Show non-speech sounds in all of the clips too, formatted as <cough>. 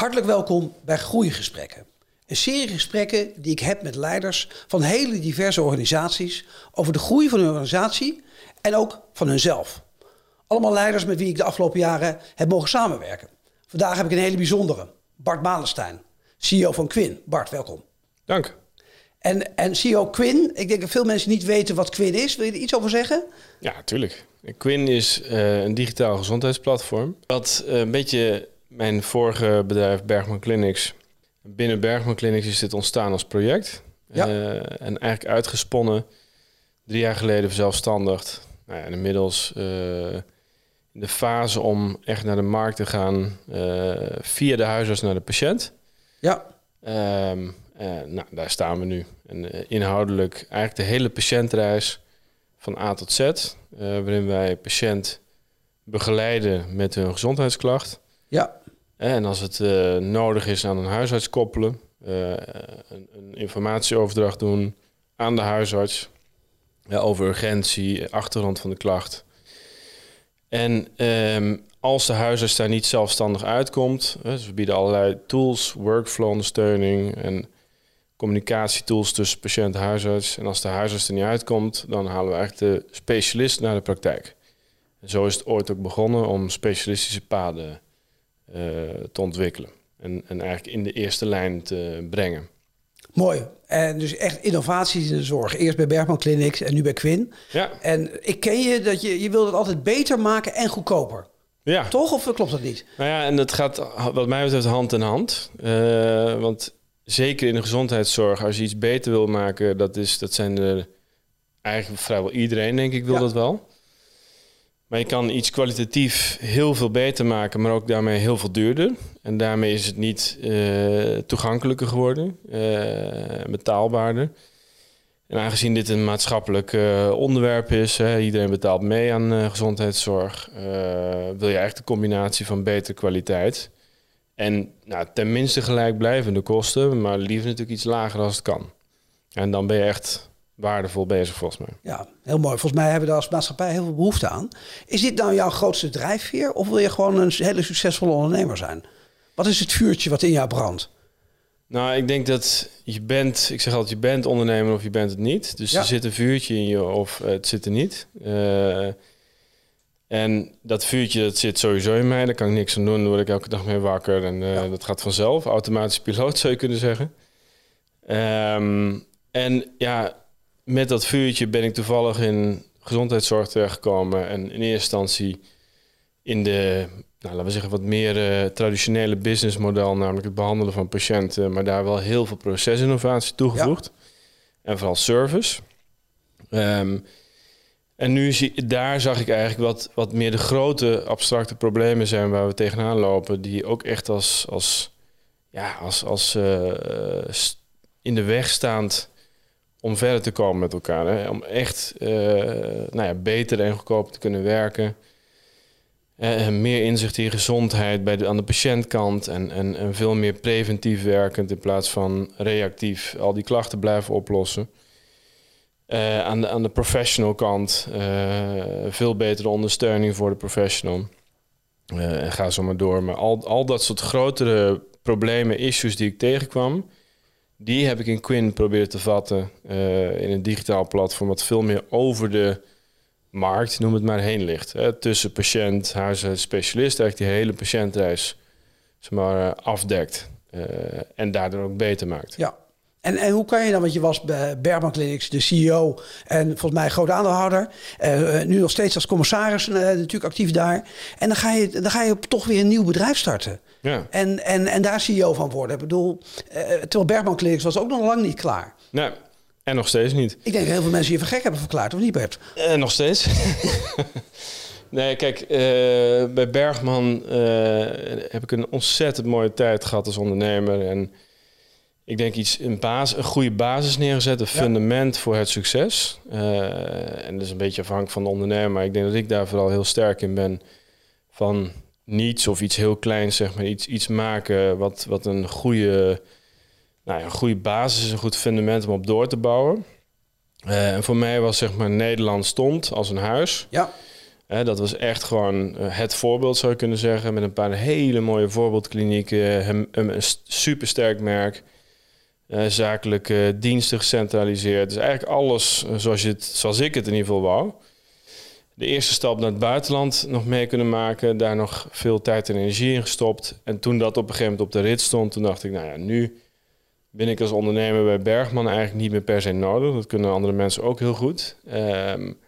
Hartelijk welkom bij Groeigesprekken. Een serie gesprekken die ik heb met leiders van hele diverse organisaties over de groei van hun organisatie en ook van hunzelf. Allemaal leiders met wie ik de afgelopen jaren heb mogen samenwerken. Vandaag heb ik een hele bijzondere, Bart Malenstein, CEO van Quinn. Bart, welkom. Dank. En, en CEO Quinn, ik denk dat veel mensen niet weten wat Quinn is. Wil je er iets over zeggen? Ja, natuurlijk. Quinn is uh, een digitaal gezondheidsplatform. Wat uh, een beetje mijn vorige bedrijf Bergman Clinics. Binnen Bergman Clinics is dit ontstaan als project. Ja. Uh, en eigenlijk uitgesponnen. Drie jaar geleden verzelfstandigd. Nou ja, en inmiddels in de fase om echt naar de markt te gaan via de huisarts naar de patiënt. Ja. Um, nou, daar staan we nu. En inhoudelijk eigenlijk de hele patiëntreis van A tot Z. waarin wij patiënt begeleiden met hun gezondheidsklacht. Ja. En als het uh, nodig is aan een huisarts koppelen, uh, een, een, informatieoverdracht doen aan de huisarts over urgentie, achtergrond van de klacht. En um, als de huisarts daar niet zelfstandig uitkomt, dus we bieden allerlei tools, workflow ondersteuning en communicatietools tussen patiënt en huisarts. En als de huisarts er niet uitkomt, dan halen we eigenlijk de specialist naar de praktijk. En zo is het ooit ook begonnen om specialistische paden te ontwikkelen. En, en eigenlijk in de eerste lijn te brengen. Mooi. En dus echt innovaties in de zorg. Eerst bij Bergman Clinics en nu bij Quinn. Ja. En ik ken je dat je, je wil het altijd beter maken en goedkoper. Ja. Toch? Of klopt dat niet? Nou ja, en dat gaat wat mij betreft hand in hand. Uh, want zeker in de gezondheidszorg, als je iets beter wil maken, dat, is, dat zijn de eigenlijk vrijwel iedereen, denk ik, wil Ja. dat wel. Maar je kan iets kwalitatief heel veel beter maken, maar ook daarmee heel veel duurder. En daarmee is het niet eh, toegankelijker geworden, eh, betaalbaarder. En aangezien dit een maatschappelijk eh, onderwerp is, hè, iedereen betaalt mee aan gezondheidszorg, wil je eigenlijk de combinatie van betere kwaliteit en nou, tenminste gelijkblijvende kosten, maar liever natuurlijk iets lager als het kan. En dan ben je echt waardevol bezig volgens mij. Ja, heel mooi. Volgens mij hebben we daar als maatschappij heel veel behoefte aan. Is dit nou jouw grootste drijfveer? Of wil je gewoon een hele succesvolle ondernemer zijn? Wat is het vuurtje wat in jou brandt? Nou, ik denk dat je bent, ik zeg altijd, je bent ondernemer of je bent het niet. Dus Ja. er zit een vuurtje in je of het zit er niet. Eh, en dat vuurtje, dat zit sowieso in mij. Daar kan ik niks aan doen. Daar word ik elke dag mee wakker. En eh, Ja. dat gaat vanzelf. Automatisch piloot zou je kunnen zeggen. Ehm, en ja, met dat vuurtje ben ik toevallig in gezondheidszorg terechtgekomen. En in eerste instantie in de, nou, laten we zeggen, wat meer eh, traditionele businessmodel, namelijk het behandelen van patiënten, maar daar wel heel veel procesinnovatie toegevoegd. En vooral service. Ehm, en nu zie, daar zag ik eigenlijk wat, wat meer de grote abstracte problemen zijn waar we tegenaan lopen, die ook echt als, als, ja, als, als eh, st- in de weg staand om verder te komen met elkaar. Hè? Om echt eh, nou ja, beter en goedkoper te kunnen werken. Eh, meer inzicht in gezondheid bij de, aan de patiëntkant en, en, en veel meer preventief werkend in plaats van reactief al die klachten blijven oplossen. Eh, aan, de, aan de professional kant veel betere ondersteuning voor de professional. En ga zo maar door. Maar al, al dat soort grotere problemen, issues die ik tegenkwam, die heb ik in Quinn proberen te vatten eh, in een digitaal platform wat veel meer over de markt, noem het maar, heen ligt. Hè, tussen patiënt, huisarts, specialist, eigenlijk die hele patiëntreis zeg maar, eh, afdekt. eh, en daardoor ook beter maakt. Ja. En, en hoe kan je dan, want je was bij Bergman Clinics de CEO en volgens mij groot aandeelhouder. eh, nu nog steeds als commissaris eh, natuurlijk actief daar. En dan ga, je, dan ga je toch weer een nieuw bedrijf starten. Ja, En, en, en daar CEO van worden. Ik bedoel, eh, terwijl Bergman Clinics was ook nog lang niet klaar. nou, en nog steeds niet. Ik denk dat heel veel mensen je voor gek hebben verklaard, of niet Bert? Eh, nog steeds. <laughs> nee, kijk, eh, bij Bergman eh, heb ik een ontzettend mooie tijd gehad als ondernemer. En ik denk iets, een, basis, een goede basis neergezet, een Ja. fundament voor het succes. Eh, en dat is een beetje afhankelijk van de ondernemer. Maar ik denk dat ik daar vooral heel sterk in ben. Van niets of iets heel kleins, zeg maar. Iets, iets maken wat, wat een goede, nou ja, een goede basis is, een goed fundament om op door te bouwen. Eh, en voor mij was zeg maar Nederland stond als een huis. Ja. Hè, dat was echt gewoon eh, het voorbeeld, zou je kunnen zeggen. Met een paar hele mooie voorbeeldklinieken. Een, een supersterk merk. Uh, zakelijke diensten gecentraliseerd. Dus eigenlijk alles zoals, je het, zoals ik het in ieder geval wou. De eerste stap naar het buitenland nog mee kunnen maken. Daar nog veel tijd en energie in gestopt. En toen dat op een gegeven moment op de rit stond, toen dacht ik, nou ja, nu ben ik als ondernemer bij Bergman eigenlijk niet meer per se nodig. Dat kunnen andere mensen ook heel goed. Um,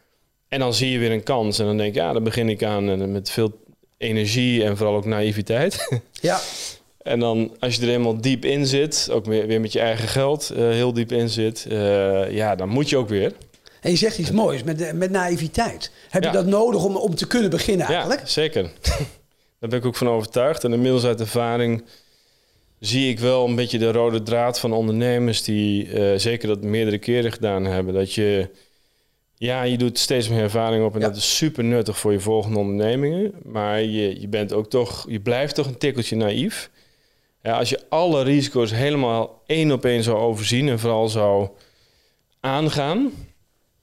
en dan zie je weer een kans. En dan denk je, ja, dan begin ik aan met veel energie en vooral ook naïviteit. Ja. <laughs> en dan als je er eenmaal diep in zit, ook weer, met je eigen geld uh, heel diep in zit, uh, ja, dan moet je ook weer. En je zegt iets moois, met, met naïviteit. Heb je dat nodig om, om te kunnen beginnen eigenlijk? Ja, zeker. <laughs> Daar ben ik ook van overtuigd. En inmiddels uit ervaring zie ik wel een beetje de rode draad van ondernemers die uh, zeker dat meerdere keren gedaan hebben. Dat je ja, je doet steeds meer ervaring op en dat is super nuttig voor je volgende ondernemingen. Maar je, je bent ook toch, je blijft toch een tikkeltje naïef. Ja, als je alle risico's helemaal één op één zou overzien en vooral zou aangaan,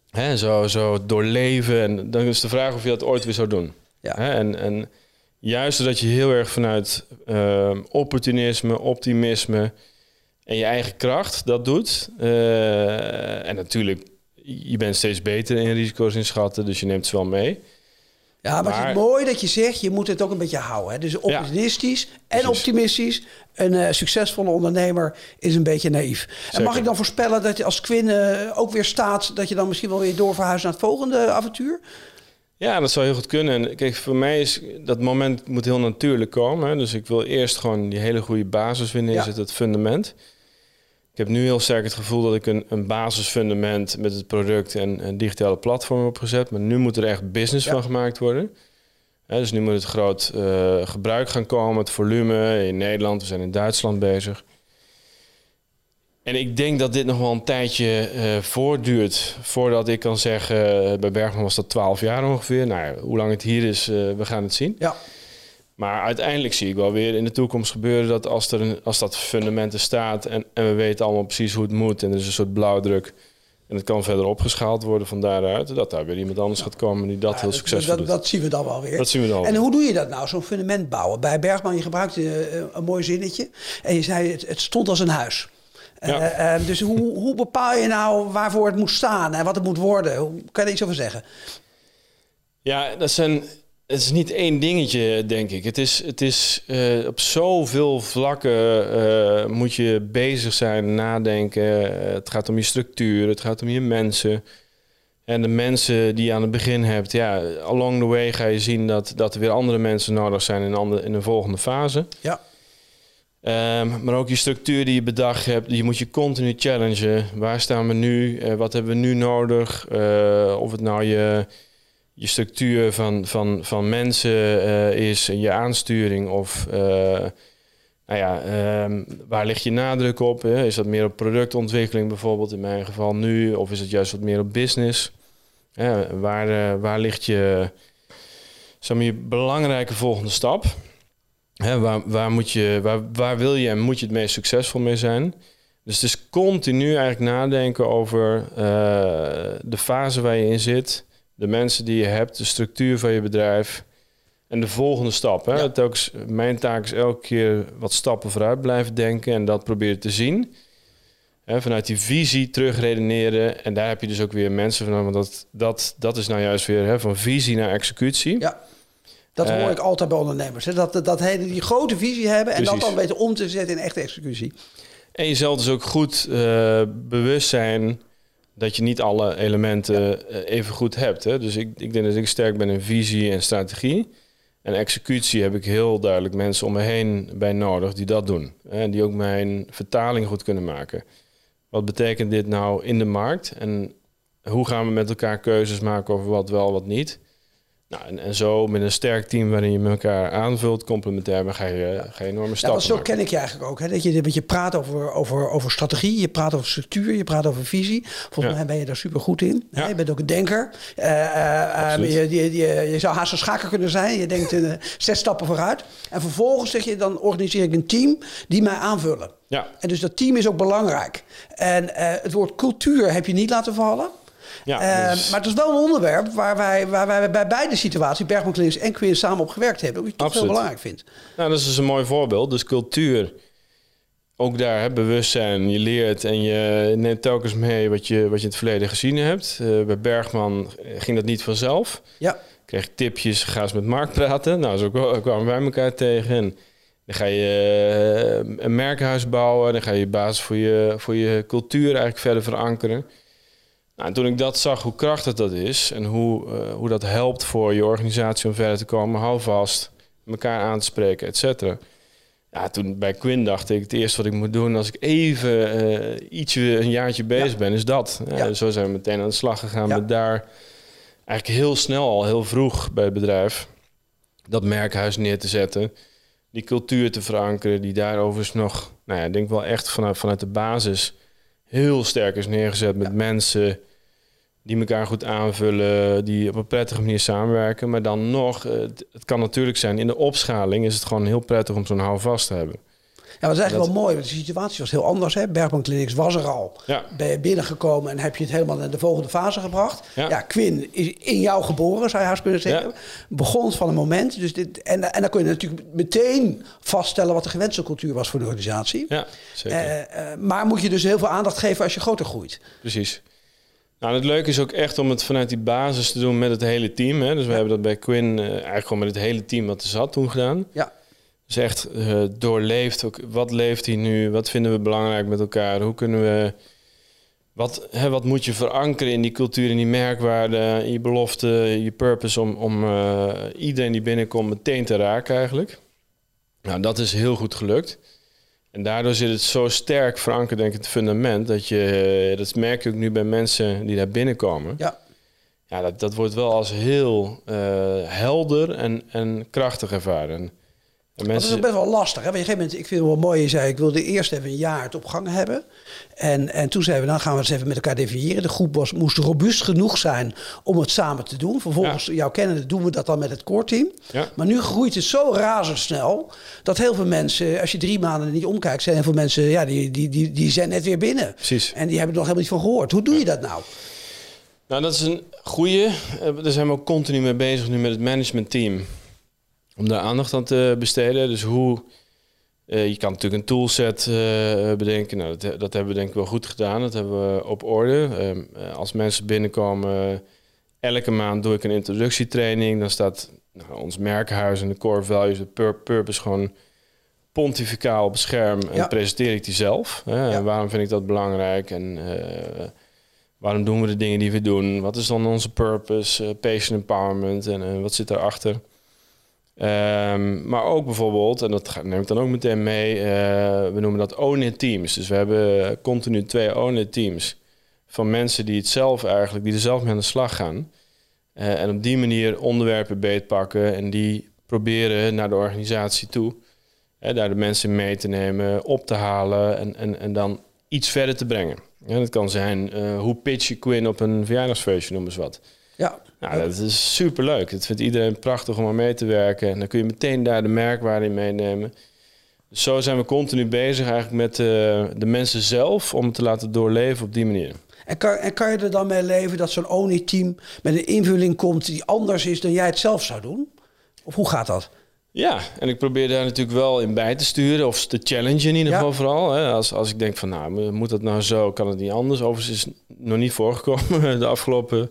hè, zo, zo doorleven, en dan is de vraag of je dat ooit weer zou doen. Ja. Hè, en, en juist dat je heel erg vanuit uh, opportunisme, optimisme en je eigen kracht dat doet. Uh, en natuurlijk je bent steeds beter in risico's inschatten, dus je neemt ze wel mee. Ja, maar, het is mooi dat je zegt, je moet het ook een beetje houden. Hè? Dus optimistisch en optimistisch. Een uh, succesvolle ondernemer is een beetje naïef. En mag ik dan voorspellen dat je als Quinn uh, ook weer staat... dat je dan misschien wel weer doorverhuist naar het volgende avontuur? Ja, dat zou heel goed kunnen. En kijk, voor mij is dat moment moet heel natuurlijk komen. Hè? Dus ik wil eerst gewoon die hele goede basis weer neerzetten, ja. het fundament... Ik heb nu heel sterk het gevoel dat ik een, een basisfundament met het product en een digitale platform heb gezet. Maar nu moet er echt business van gemaakt worden. dus nu moet het groot uh, gebruik gaan komen, het volume in Nederland. We zijn in Duitsland bezig. En ik denk dat dit nog wel een tijdje uh, voortduurt voordat ik kan zeggen, uh, bij Bergman was dat 12 jaar ongeveer. Nou, hoe lang het hier is, we gaan het zien. Ja. Maar uiteindelijk zie ik wel weer in de toekomst gebeuren dat als, er een, als dat fundament er staat en, en we weten allemaal precies hoe het moet en er is een soort blauwdruk en het kan verder opgeschaald worden van daaruit, dat daar weer iemand anders gaat komen die dat heel succesvol dat, doet. Dat zien we dan wel weer. Dat zien we dan en hoe doe je dat nou, zo'n fundament bouwen? Bij Bergman, je gebruikte uh, een mooi zinnetje en je zei het, het stond als een huis. Ja. Uh, dus hoe, hoe bepaal je nou waarvoor het moet staan en wat het moet worden? Hoe, kan je er iets over zeggen? Ja, dat zijn het is niet één dingetje, denk ik. Het is, het is uh, op zoveel vlakken uh, moet je bezig zijn, nadenken. Uh, het gaat om je structuur, het gaat om je mensen. En de mensen die je aan het begin hebt, ja, along the way ga je zien dat, dat er weer andere mensen nodig zijn in, andere, in een volgende fase. Ja. Um, maar ook je structuur die je bedacht hebt, die moet je continu challengen. Waar staan we nu? wat hebben we nu nodig? of het nou je je structuur van, van, van mensen uh, is, je aansturing of uh, nou ja, um, waar ligt je nadruk op? Hè? Is dat meer op productontwikkeling bijvoorbeeld in mijn geval nu, of is het juist wat meer op business? waar, uh, waar ligt je, zeg je belangrijke volgende stap? Waar, waar, moet je, waar, waar wil je en moet je het meest succesvol mee zijn? Dus het is continu eigenlijk nadenken over de fase waar je in zit de mensen die je hebt, de structuur van je bedrijf en de volgende stap. Hè? Ja. Telkens, mijn taak is elke keer wat stappen vooruit blijven denken en dat proberen te zien. Hè, vanuit die visie terugredeneren. En daar heb je dus ook weer mensen van. Want dat, dat, dat is nou juist weer hè, van visie naar executie. Ja. Dat hoor uh, ik altijd bij ondernemers. Hè? Dat, dat hele, die grote visie hebben en precies. dat dan weten om te zetten in echte executie. En jezelf dus ook goed uh, bewust zijn dat je niet alle elementen ja. Eh, even goed hebt. Hè? Dus ik, ik denk dat ik sterk ben in visie en strategie. En executie heb ik heel duidelijk mensen om me heen bij nodig die dat doen. En die ook mijn vertaling goed kunnen maken. Wat betekent dit nou in de markt? En hoe gaan we met elkaar keuzes maken over wat wel, wat niet? Nou, en, en, zo met een sterk team waarin je met elkaar aanvult, complementair, ga je, ga je enorme stappen ja, Zo ken ik je eigenlijk ook. Hè? Dat je, je praat over, over, over strategie, je praat over structuur, je praat over visie. Volgens mij ben je daar super goed in. Ja. Je bent ook een denker. Uh, uh, je, je, je, je, zou haast een schaker kunnen zijn. Je denkt uh, zes stappen vooruit. En vervolgens zeg je, dan organiseer ik een team die mij aanvullen. Ja. En dus dat team is ook belangrijk. En het woord cultuur heb je niet laten vallen. Ja, Eh, dus- Maar het is wel een onderwerp waar wij, waar wij bij beide situaties, Bergman Clinics en Quinn, samen op gewerkt hebben. Wat ik toch heel belangrijk vind. Nou, dat is dus een mooi voorbeeld. Dus cultuur, ook daar, hè, bewustzijn. Je leert en je neemt telkens mee wat je, wat je in het verleden gezien hebt. Eh, bij Bergman ging dat niet vanzelf. Ja, kreeg ik tipjes, ga eens met Mark praten. Nou, zo kwa- kwamen wij elkaar tegen. En dan ga je eh, een merkhuis bouwen. Dan ga je je basis voor je, voor je cultuur eigenlijk verder verankeren. Nou, en toen ik dat zag, hoe krachtig dat is... en hoe, eh, hoe dat helpt voor je organisatie om verder te komen... hou vast, elkaar aan te spreken, et cetera. Ja, toen bij Quinn dacht ik... het eerste wat ik moet doen als ik even eh, ietsje, een jaartje bezig Ja. ben... is dat. Ja, Ja. Zo zijn we meteen aan de slag gegaan met daar eigenlijk heel snel al, heel vroeg bij het bedrijf, dat merkhuis neer te zetten. Die cultuur te verankeren, die daarover nog, nou ja, ik denk wel echt vanuit, vanuit de basis heel sterk is neergezet met mensen die elkaar goed aanvullen, die op een prettige manier samenwerken. Maar dan nog, eh, het, het kan natuurlijk zijn, in de opschaling is het gewoon heel prettig om zo'n houvast te hebben. Ja, dat is eigenlijk Dat- wel mooi, want de situatie was heel anders. Hè? Bergman Clinics was er al. Ja. Ben je binnengekomen en heb je het helemaal naar de volgende fase gebracht. Ja, Ja. Quinn is in jou geboren, zou je haast kunnen zeggen. Ja. Begon van een moment. Dus dit, en, en dan kun je natuurlijk meteen vaststellen wat de gewenste cultuur was voor de organisatie. Ja, zeker. Eh, eh, maar moet je dus heel veel aandacht geven als je groter groeit. Precies. Nou, het leuke is ook echt om het vanuit die basis te doen met het hele team. Hè. Dus we hebben dat bij Quinn eh, eigenlijk gewoon met het hele team wat er zat toen gedaan. Ja, Dus echt eh, doorleefd. Ook, wat leeft hij nu? Wat vinden we belangrijk met elkaar? Hoe kunnen we... Wat, hè, wat moet je verankeren in die cultuur, in die merkwaarde, in je belofte, je purpose... om, om eh, iedereen die binnenkomt meteen te raken eigenlijk. Nou, dat is heel goed gelukt. En daardoor zit het zo sterk verankerd, denk ik, het fundament... dat je, dat merk je ook nu bij mensen die daar binnenkomen... ja. Ja, dat, dat wordt wel als heel eh, helder en, en krachtig ervaren. En Dat is best wel lastig. Hè? Op een gegeven moment, ik vind het wel mooi, je zei, ik wilde eerst even een jaar het op gang hebben. En, en toen zeiden we, dan gaan we het eens even met elkaar definiëren. De groep was, moest robuust genoeg zijn om het samen te doen. Vervolgens, jouw kennende, doen we dat dan met het core team. Ja. Maar nu groeit het zo razendsnel, dat heel veel mensen, als je drie maanden niet omkijkt, zijn heel veel mensen, ja, die, die, die, die zijn net weer binnen. Precies. En die hebben er nog helemaal niet van gehoord. Hoe doe je dat nou? Nou, dat is een goede. Daar zijn we ook continu mee bezig nu met het managementteam. Om daar aandacht aan te besteden. Dus hoe... eh, je kan natuurlijk een toolset eh, bedenken. Nou, dat, dat hebben we denk ik wel goed gedaan. Dat hebben we op orde. Ehm, eh, als mensen binnenkomen... elke maand doe ik een introductietraining. Dan staat nou, ons merkhuis en de core values, de pur- purpose gewoon pontificaal op het scherm. En Ja. presenteer ik die zelf. Hè? Ja. En waarom vind ik dat belangrijk? En waarom doen we de dingen die we doen? Wat is dan onze purpose? patient empowerment en wat zit daarachter? Ehm maar ook bijvoorbeeld, en dat neem ik dan ook meteen mee, eh, we noemen dat own-it teams. Dus we hebben continu twee own-it teams van mensen die het zelf eigenlijk, die er zelf mee aan de slag gaan. Eh, en op die manier onderwerpen beetpakken en die proberen naar de organisatie toe. Hè, daar de mensen mee te nemen, op te halen en, en, en dan iets verder te brengen. Ja, dat kan zijn, eh, hoe pitch je Quinn op een verjaardagsfeestje, noem eens wat. Ja, Nou, dat is superleuk. Dat vindt iedereen prachtig om aan mee te werken. En dan kun je meteen daar de merkwaarde in meenemen. Dus zo zijn we continu bezig eigenlijk met eh, de mensen zelf... om het te laten doorleven op die manier. En kan, en kan je er dan mee leven dat zo'n ONI-team met een invulling komt die anders is dan jij het zelf zou doen? Of hoe gaat dat? Ja, en ik probeer daar natuurlijk wel in bij te sturen... of te challengen in ieder Ja. geval vooral. Hè. Als, als ik denk van, nou, moet dat nou zo? Kan het niet anders? Overigens is het nog niet voorgekomen <laughs> de afgelopen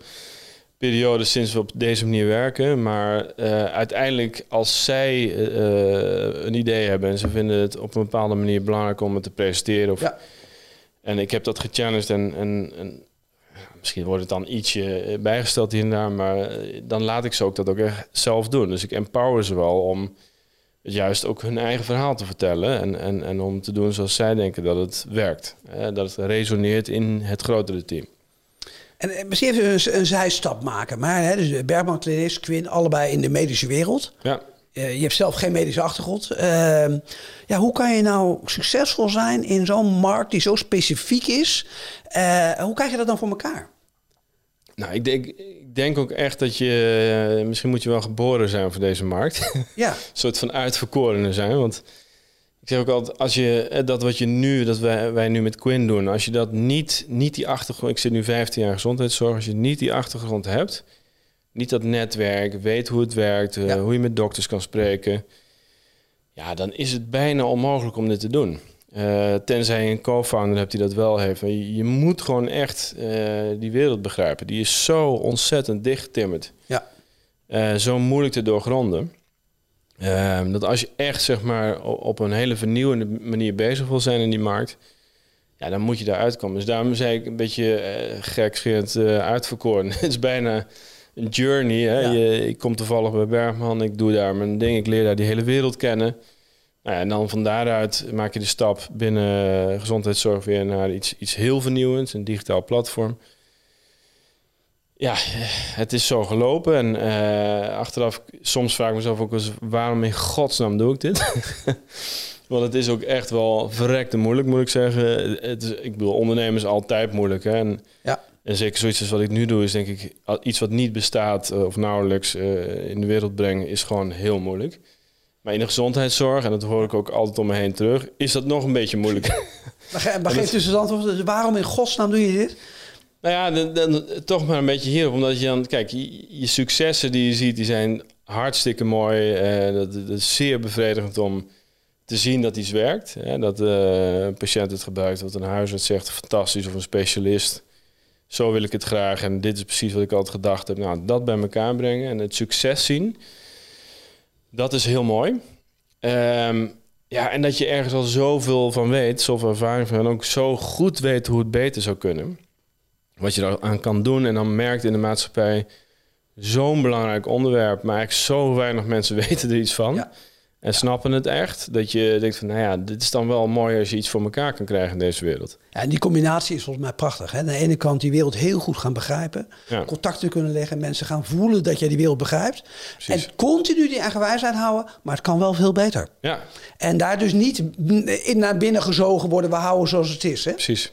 periode sinds we op deze manier werken. Maar eh, uiteindelijk, als zij eh, een idee hebben en ze vinden het op een bepaalde manier belangrijk om het te presenteren. Of, Ja. En ik heb dat gechallenged en, en, en misschien wordt het dan ietsje eh, bijgesteld hier en daar, maar dan laat ik ze ook dat ook echt zelf doen. Dus ik empower ze wel om juist ook hun eigen verhaal te vertellen en, en, en om te doen zoals zij denken dat het werkt. Hè, dat het resoneert in het grotere team. En misschien even een, een zijstap maken. Maar hè, dus Bergman, Clinics, Quinn, allebei in de medische wereld. Ja. Eh, je hebt zelf geen medische achtergrond. Ehm, ja, hoe kan je nou succesvol zijn in zo'n markt die zo specifiek is? Eh, hoe krijg je dat dan voor elkaar? Nou, ik denk, ik denk ook echt dat je... eh, misschien moet je wel geboren zijn voor deze markt. Ja, <laughs> een soort van uitverkorene zijn. Want ik zeg ook altijd, als je eh, dat wat je nu, dat wij, wij nu met Quinn doen, als je dat niet, niet die achtergrond, ik zit nu 15 jaar gezondheidszorg, als je niet die achtergrond hebt, niet dat netwerk, weet hoe het werkt, eh, hoe je met dokters kan spreken, ja, dan is het bijna onmogelijk om dit te doen. Eh, tenzij je een co-founder hebt die dat wel heeft. Maar je, je moet gewoon echt die wereld begrijpen. Die is zo ontzettend dichtgetimmerd. Ja. Zo moeilijk te doorgronden. Ehm, dat als je echt zeg maar op een hele vernieuwende manier bezig wil zijn in die markt, ja, dan moet je daar uitkomen. Dus daarom zei ik een beetje gekscherend eh uitverkoren. <laughs> Het is bijna een journey. Hè? Ja. Je, ik kom toevallig bij Bergman, ik doe daar mijn ding, ik leer daar die hele wereld kennen. Nou ja, en dan van daaruit maak je de stap binnen eh, gezondheidszorg weer naar iets, iets heel vernieuwends, een digitaal platform. Ja, het is zo gelopen. En eh, achteraf, soms vraag ik mezelf ook eens, waarom in godsnaam doe ik dit? <laughs> Want het is ook echt wel verrekte moeilijk, moet ik zeggen. Het is, ik bedoel, ondernemen is altijd moeilijk. Hè? En, Ja. en zeker zoiets als wat ik nu doe, is denk ik iets wat niet bestaat eh, of nauwelijks eh, in de wereld brengen, is gewoon heel moeilijk. Maar in de gezondheidszorg, en dat hoor ik ook altijd om me heen terug, is dat nog een beetje moeilijk. <laughs> Maar, ge- maar geef dus het antwoord, waarom in godsnaam doe je dit? Nou ja, dan, toch maar een beetje hierop. Omdat je dan, kijk, je, successen die je ziet, die zijn hartstikke mooi. Eh, dat, dat is zeer bevredigend om te zien dat iets werkt. Hè? Dat eh, een patiënt het gebruikt, wat een huisarts zegt, fantastisch, of een specialist. Zo wil ik het graag en dit is precies wat ik altijd gedacht heb. Nou, dat bij elkaar brengen en het succes zien, dat is heel mooi. Ehm, ja, en dat je ergens al zoveel van weet, zoveel ervaring van en ook zo goed weet hoe het beter zou kunnen wat je daar aan kan doen. En dan merkt in de maatschappij zo'n belangrijk onderwerp, maar eigenlijk zo weinig mensen <laughs> weten er iets van. Ja. En snappen het echt. Dat je denkt van, nou ja, dit is dan wel mooi als je iets voor elkaar kan krijgen in deze wereld. Ja, en die combinatie is volgens mij prachtig. Hè? Aan de ene kant die wereld heel goed gaan begrijpen. Ja. Contacten kunnen leggen. Mensen gaan voelen dat jij die wereld begrijpt. Precies. En continu die eigen wijsheid houden. Maar het kan wel veel beter. Ja, En daar dus niet in naar binnen gezogen worden. We houden zoals het is. Hè? precies.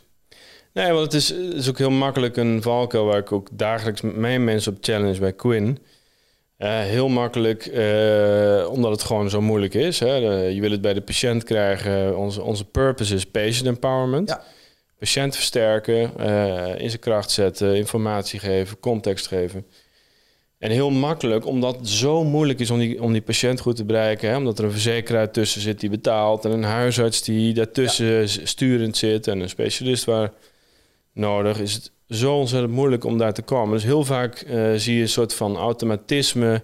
Nee, want het is, het is ook heel makkelijk een valkuil waar ik ook dagelijks met mijn mensen op challenge bij Quinn. Eh, heel makkelijk, eh, omdat het gewoon zo moeilijk is. Hè. De- je wil het bij de patiënt krijgen. Onze, onze purpose is patient empowerment. Ja. Patiënt versterken, eh, in zijn kracht zetten, informatie geven, context geven. En heel makkelijk, omdat het zo moeilijk is om die, om die patiënt goed te bereiken. Hè, omdat er een verzekeraar tussen zit die betaalt. En een huisarts die daartussen sturend zit. En een specialist waar nodig. Is het zo ontzettend moeilijk om daar te komen. Dus heel vaak eh, zie je een soort van automatisme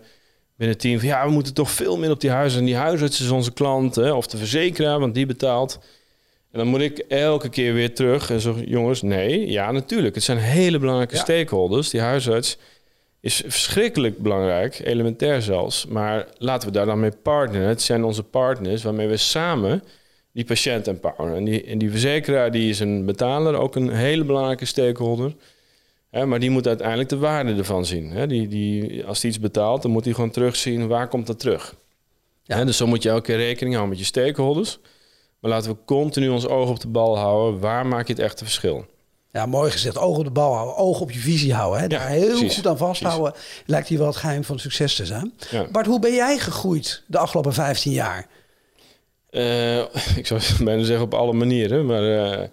binnen het team. Van, ja, we moeten toch veel meer op die huisarts. En die huisarts is onze klant. Hè, of de verzekeraar, want die betaalt. En dan moet ik elke keer weer terug en zo, jongens, nee, ja, natuurlijk. Het zijn hele belangrijke Ja. stakeholders. Die huisarts is verschrikkelijk belangrijk, elementair zelfs. Maar laten we daar dan mee partneren. Het zijn onze partners waarmee we samen die patiënt empoweren. En die, en die verzekeraar die is een betaler, ook een hele belangrijke stakeholder. Hè, maar die moet uiteindelijk de waarde ervan zien. Hè. Die, die, als die iets betaalt, dan moet hij gewoon terugzien waar komt dat terug. Ja. Hè, dus zo moet je elke keer rekening houden met je stakeholders. Maar laten we continu ons oog op de bal houden. Waar maak je het echte verschil? Ja, mooi gezegd. Oog op de bal houden. Oog op je visie houden. Hè? Daar heel precies. goed aan vasthouden. Lijkt hier wel het geheim van succes te zijn. Ja. Bart, hoe ben jij gegroeid de afgelopen 15 jaar? Eh, <laughs> ik zou <laughs> bijna zeggen op alle manieren. Maar eh,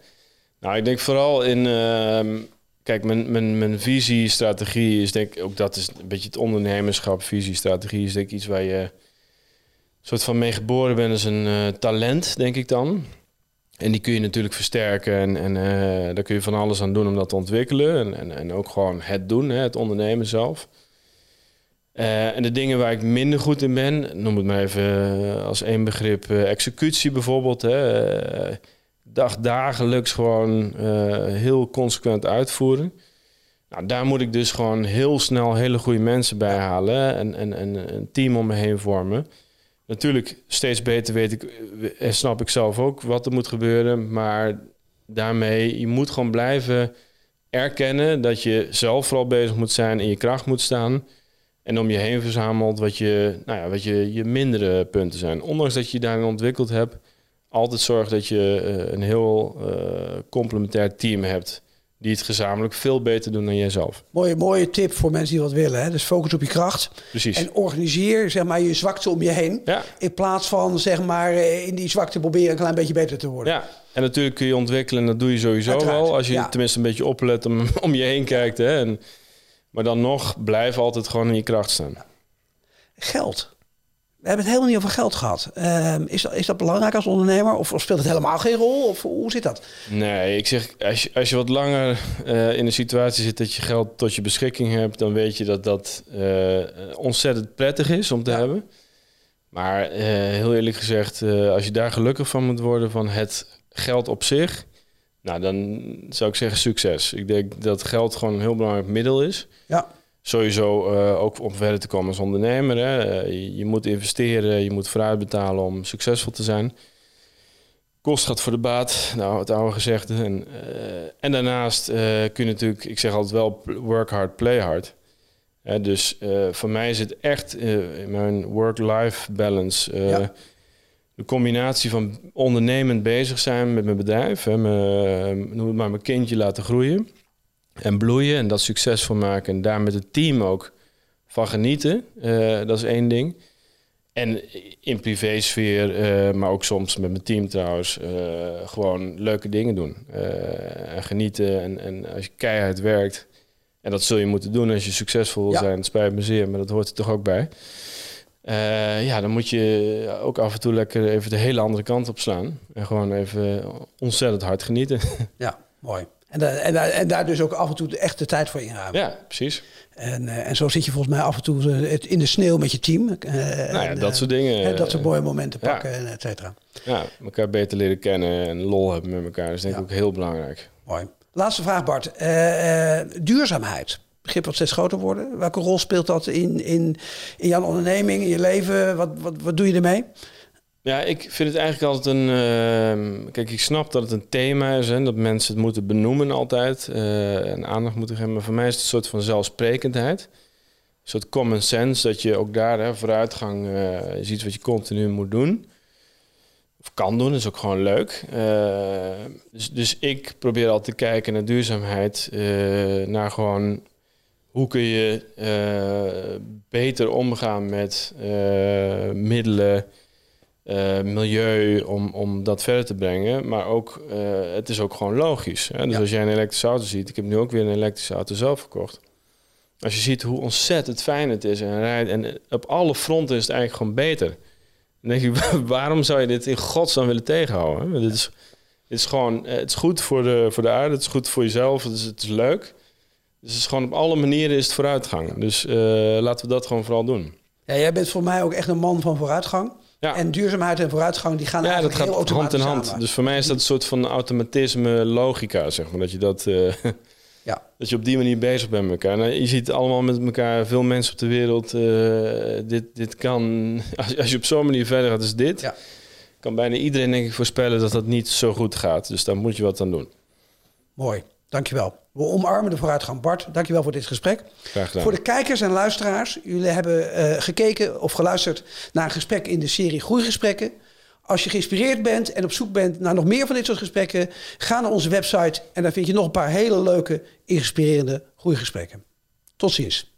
nou, ik denk vooral in... ehm, kijk, mijn, mijn, mijn visie, strategie is denk ik... Ook dat is een beetje het ondernemerschap. Visie, strategie is denk ik iets waar je... soort van mee geboren bent als een eh, talent, denk ik dan. En die kun je natuurlijk versterken. En, en daar kun je van alles aan doen om dat te ontwikkelen. En, en, en ook gewoon het doen, hè, het ondernemen zelf. Eh, en de dingen waar ik minder goed in ben, noem het maar even eh, als één begrip, eh, executie bijvoorbeeld. Hè, dag, dagelijks gewoon heel consequent uitvoeren. Nou, daar moet ik dus gewoon heel snel hele goede mensen bij halen en, en, en een team om me heen vormen. Natuurlijk, steeds beter weet ik en snap ik zelf ook wat er moet gebeuren. Maar daarmee, je moet gewoon blijven erkennen dat je zelf vooral bezig moet zijn, in je kracht moet staan. En om je heen verzamelt wat je, nou ja, wat je, je mindere punten zijn. Ondanks dat je je daarin ontwikkeld hebt, altijd zorg dat je eh, een heel eh, complementair team hebt die het gezamenlijk veel beter doen dan jijzelf. Mooie, mooie tip voor mensen die wat willen. Hè? Dus focus op je kracht. Precies. En organiseer zeg maar, je zwakte om je heen. Ja. In plaats van zeg maar, eh, in die zwakte proberen een klein beetje beter te worden. Ja, en natuurlijk kun je ontwikkelen. En dat doe je sowieso Uiteraard, wel. Als je ja. tenminste een beetje oplet om, <laughs> om je heen kijkt. Hè? En, maar dan nog, blijf altijd gewoon in je kracht staan. Geld. We hebben het helemaal niet over geld gehad. Ehm, is, dat, is dat belangrijk als ondernemer? Of, of speelt het helemaal geen rol? Of hoe zit dat? Nee, ik zeg, als je, als je wat langer eh, in een situatie zit dat je geld tot je beschikking hebt, dan weet je dat dat eh, ontzettend prettig is om te Ja. hebben. Maar eh, heel eerlijk gezegd, als je daar gelukkig van moet worden van het geld op zich, nou dan zou ik zeggen succes. Ik denk dat geld gewoon een heel belangrijk middel is. Ja. Sowieso eh, ook om verder te komen als ondernemer. Hè. Eh, je, moet investeren, je moet vooruit betalen om succesvol te zijn. Kost gaat voor de baat, nou het oude gezegde. En, eh, en daarnaast kun je natuurlijk, ik zeg altijd wel, work hard, play hard. Dus voor mij is het echt in mijn work-life balance. Ja. De combinatie van ondernemend bezig zijn met mijn bedrijf. Hè, mijn, noem het maar mijn kindje laten groeien. En bloeien en dat succesvol maken. En daar met het team ook van genieten. Eh, dat is één ding. En in privésfeer, eh maar ook soms met mijn team trouwens, eh, gewoon leuke dingen doen. Eh, en genieten. En, en als je keihard werkt, en dat zul je moeten doen als je succesvol wil Ja. zijn. Het spijt me zeer, maar dat hoort er toch ook bij. Eh, ja, dan moet je ook af en toe lekker even de hele andere kant op slaan. En gewoon even ontzettend hard genieten. <laughs> Ja, mooi. En, da- en, da- en daar dus ook af en toe de echte tijd voor inruimen. ja, precies. En, eh, en zo zit je volgens mij af en toe eh, in de sneeuw met je team. Nou ja, en, dat soort dingen. dat soort mooie momenten ja. pakken, en et cetera. Ja, elkaar beter leren kennen en lol hebben met elkaar. Dat is denk ik Ja. ook heel belangrijk. Mooi. Laatste vraag, Bart. Duurzaamheid. Begrip wat steeds groter worden. Welke rol speelt dat in, in, in jouw onderneming, in je leven? Wat, wat, wat doe je ermee? Ja, ik vind het eigenlijk altijd een... ehm, kijk, ik snap dat het een thema is en dat mensen het moeten benoemen altijd. eh, en aandacht moeten geven. Maar voor mij is het een soort van zelfsprekendheid. Een soort common sense, dat je ook daar hè, vooruitgang eh, is wat je continu moet doen. Of kan doen, is ook gewoon leuk. Eh, dus, dus ik probeer altijd te kijken naar duurzaamheid. naar gewoon hoe kun je eh, beter omgaan met eh, middelen, eh, milieu om, om dat verder te brengen. Maar ook, het is ook gewoon logisch. Hè? Dus Ja. als jij een elektrische auto ziet, ik heb nu ook weer een elektrische auto zelf verkocht. Als je ziet hoe ontzettend fijn het is en rijdt en op alle fronten is het eigenlijk gewoon beter. Dan denk je, <laughs> waarom zou je dit in godsnaam willen tegenhouden? Dit is, dit is gewoon, het is goed voor de, voor de aarde, het is goed voor jezelf, het is, het is leuk. Dus het is gewoon op alle manieren is het vooruitgang. Dus eh, laten we dat gewoon vooral doen. Ja, jij bent voor mij ook echt een man van vooruitgang. Ja. En duurzaamheid en vooruitgang die gaan Ja, dat heel gaat hand in hand. samen. Dus voor mij is dat een soort van automatisme logica, zeg maar. Dat je, dat, eh, Ja. <laughs> dat je op die manier bezig bent met elkaar. Nou, je ziet allemaal met elkaar, veel mensen op de wereld. eh, dit, dit kan, <laughs> als, als je op zo'n manier verder gaat, is dit. Ja. Kan bijna iedereen denk ik voorspellen dat dat niet zo goed gaat. Dus daar moet je wat aan doen. Mooi, dankjewel. We omarmen de vooruitgang. Bart, dankjewel voor dit gesprek. Graag gedaan. Voor de kijkers en luisteraars, jullie hebben eh, gekeken of geluisterd naar een gesprek in de serie Groeigesprekken. Als je geïnspireerd bent en op zoek bent naar nog meer van dit soort gesprekken, ga naar onze website en daar vind je nog een paar hele leuke, inspirerende groeigesprekken. Tot ziens.